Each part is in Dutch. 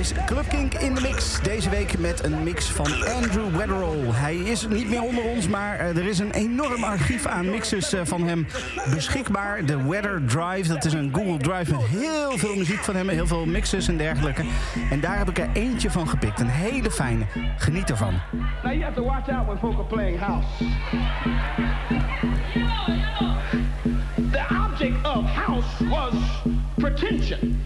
is in de mix. Deze week met een mix van Andrew Weatherall. Hij is niet meer onder ons, maar eh, er is een enorm archief aan mixes eh, van hem beschikbaar. De Weather Drive, dat is een Google Drive met heel veel muziek van hem. Heel veel mixes en dergelijke. En daar heb ik er eentje van gepikt. Een hele fijne. Geniet ervan. Now you have to watch out when folk are playing house. The object of house was pretension.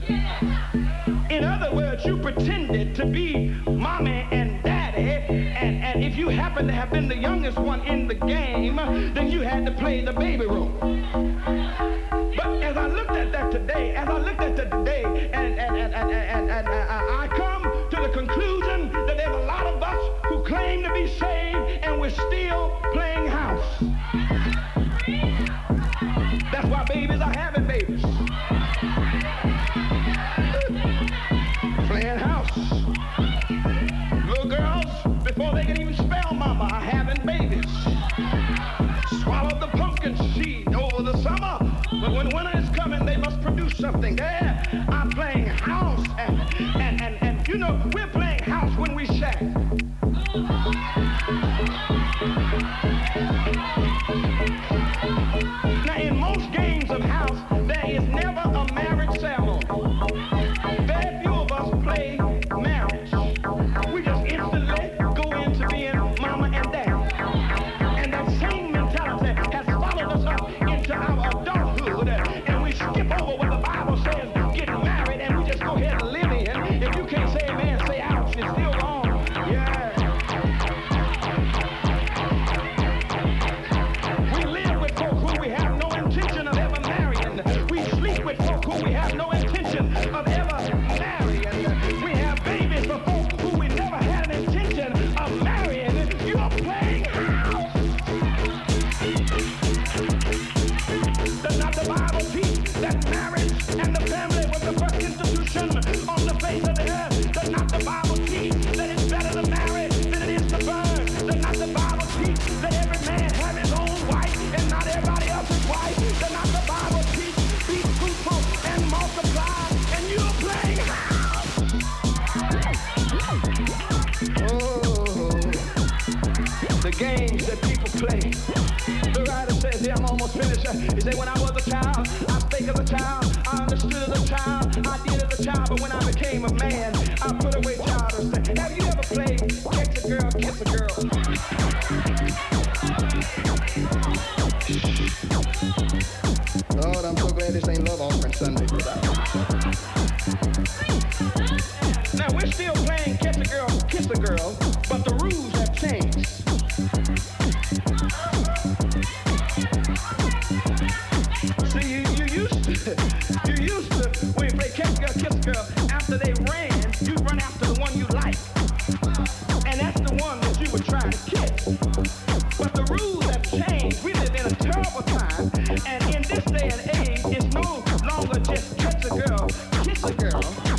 In other words, you pretended to be mommy and daddy, and, and if you happened to have been the youngest one in the game, then you had to play the baby role. But as I looked at that today, as I looked at that today, and, and, and, and, and, and I, I come to the conclusion that there's a lot of us who claim to be saved and we're still playing house. something there. play. The writer says, yeah, I'm almost finished. He said, when I was a child, I think of a child. kiss the girl, kiss the girl.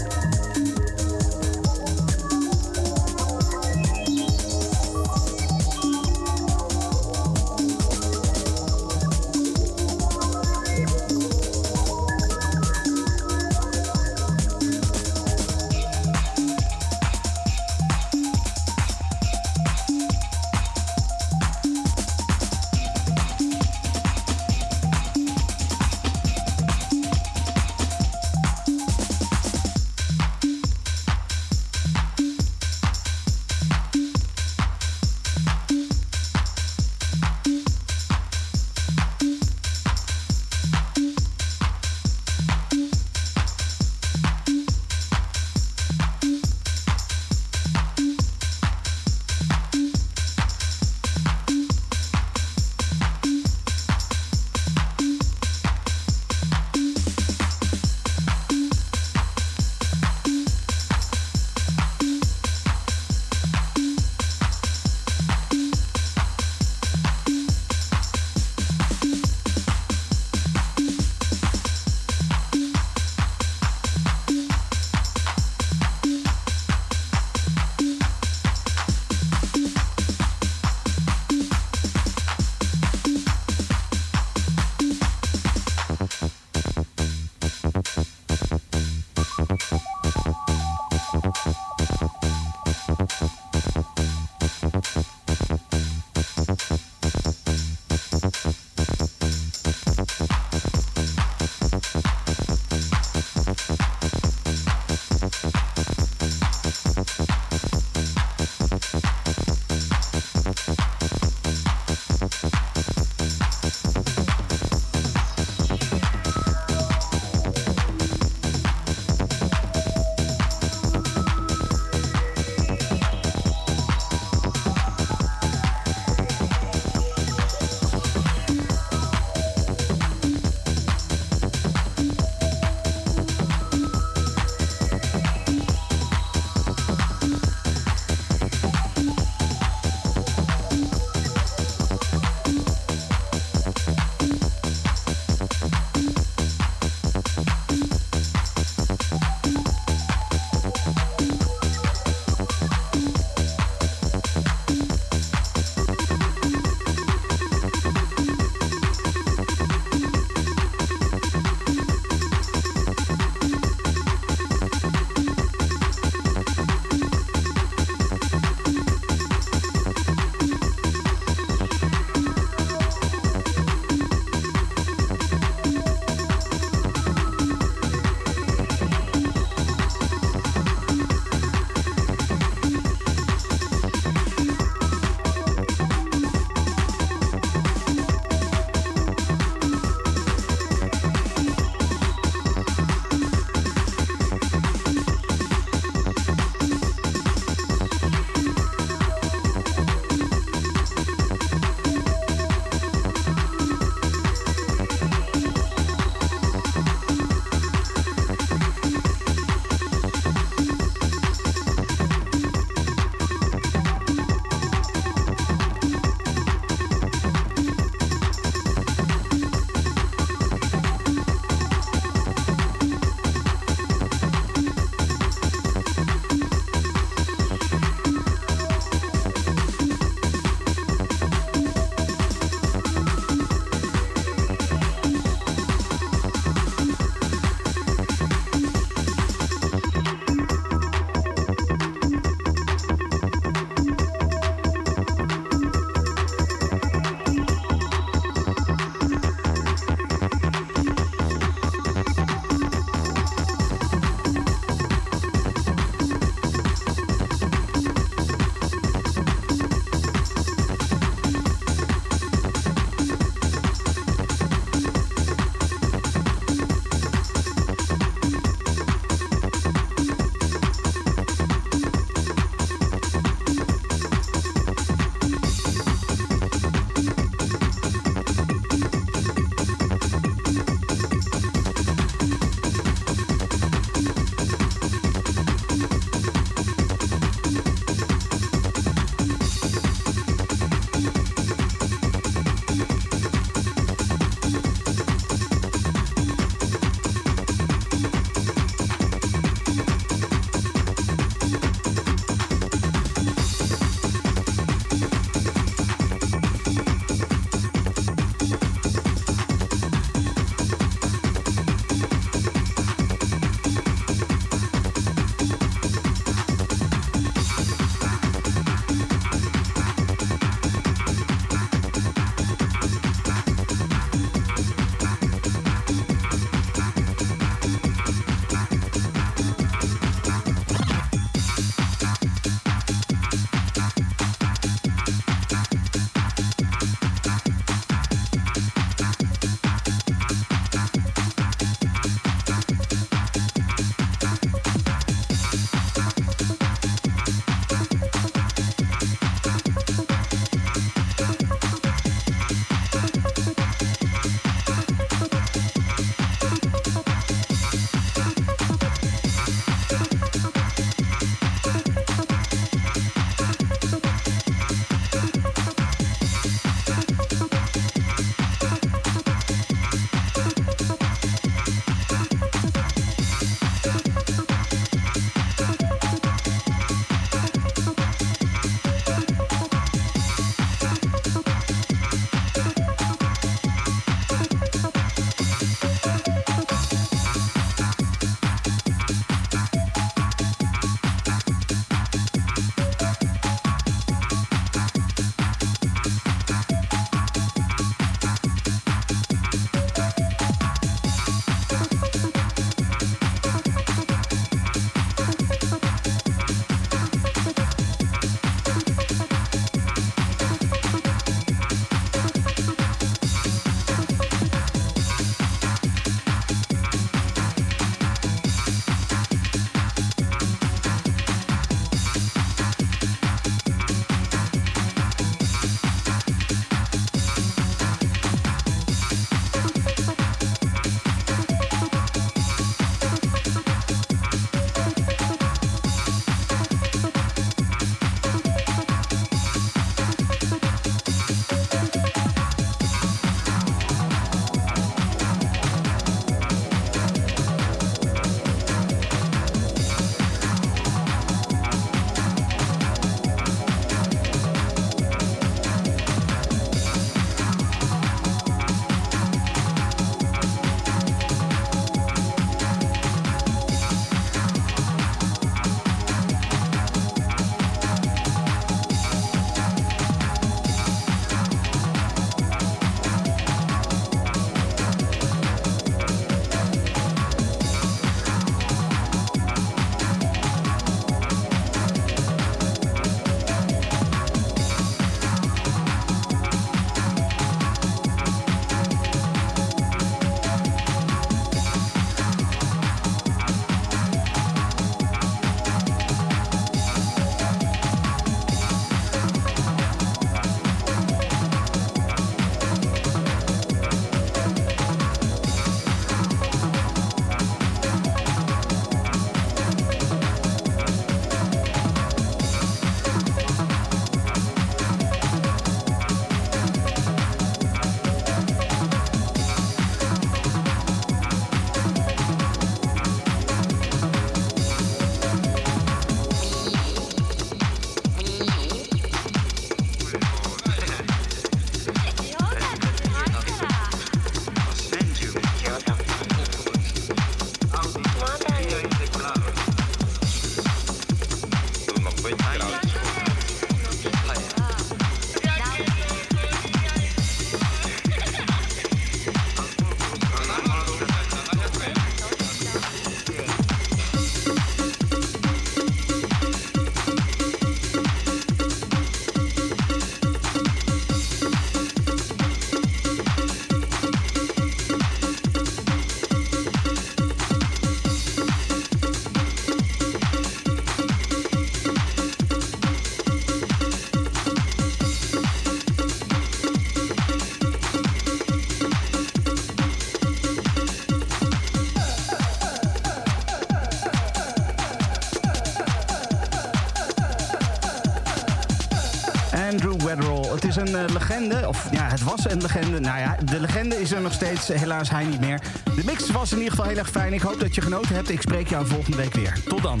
Een eh, legende. Of ja, het was een legende. Nou ja, de legende is er nog steeds. Helaas hij niet meer. De mix was in ieder geval heel erg fijn. Ik hoop dat je genoten hebt. Ik spreek jou volgende week weer. Tot dan.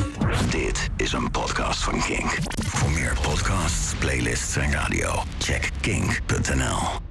Dit is een podcast van Kink. Voor meer podcasts, playlists en radio, check kink.nl.